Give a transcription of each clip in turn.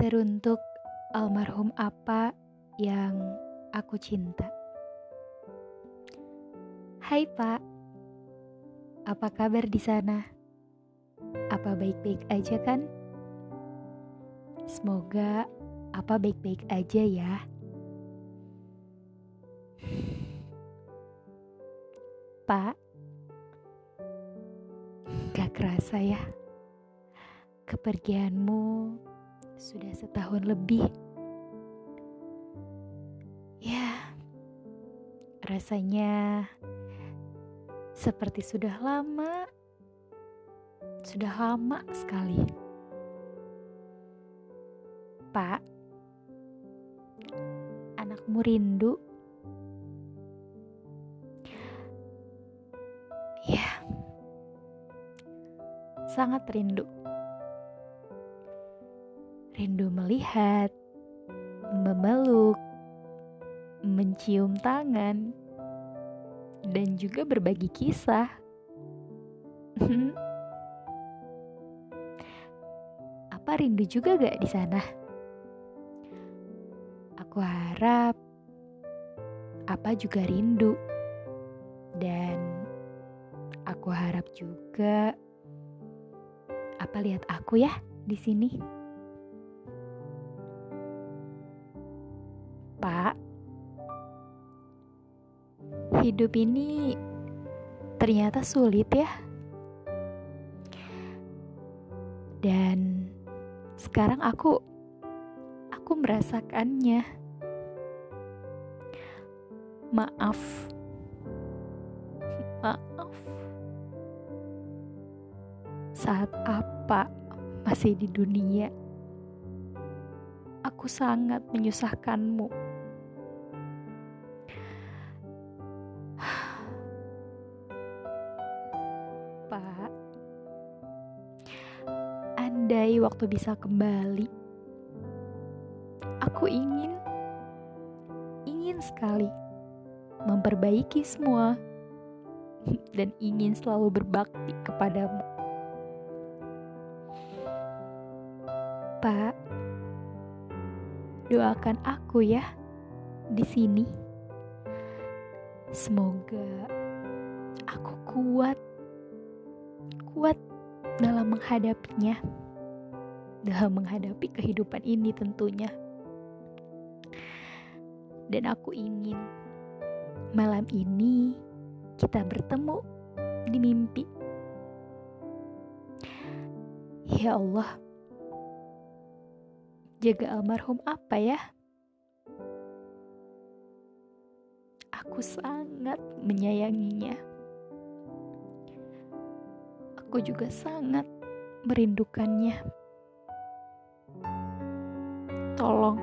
Teruntuk almarhum apa yang aku cinta. Hai Pak, apa kabar di sana? Apa baik-baik aja kan? Semoga apa baik-baik aja ya. Pak, gak kerasa ya kepergianmu sudah setahun lebih. Ya, rasanya seperti sudah lama, sudah lama sekali. Pak, anakmu rindu. Ya, sangat rindu rindu melihat, memeluk, mencium tangan, dan juga berbagi kisah. Apa rindu juga gak di sana? Aku harap apa juga rindu. Dan aku harap juga apa lihat aku ya di sini. Pak, hidup ini ternyata sulit ya. Dan sekarang aku aku merasakannya. Maaf. Maaf. Saat apa masih di dunia? Aku sangat menyusahkanmu. Andai waktu bisa kembali, aku ingin, ingin sekali memperbaiki semua dan ingin selalu berbakti kepadamu. Pak, doakan aku ya di sini. Semoga aku kuat kuat dalam menghadapinya, dalam menghadapi kehidupan ini tentunya. Dan aku ingin malam ini kita bertemu di mimpi. Ya Allah, jaga almarhum apa ya? Aku sangat menyayanginya aku juga sangat merindukannya. Tolong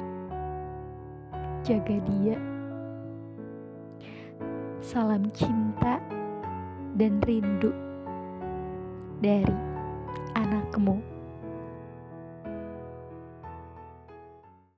jaga dia. Salam cinta dan rindu dari anakmu.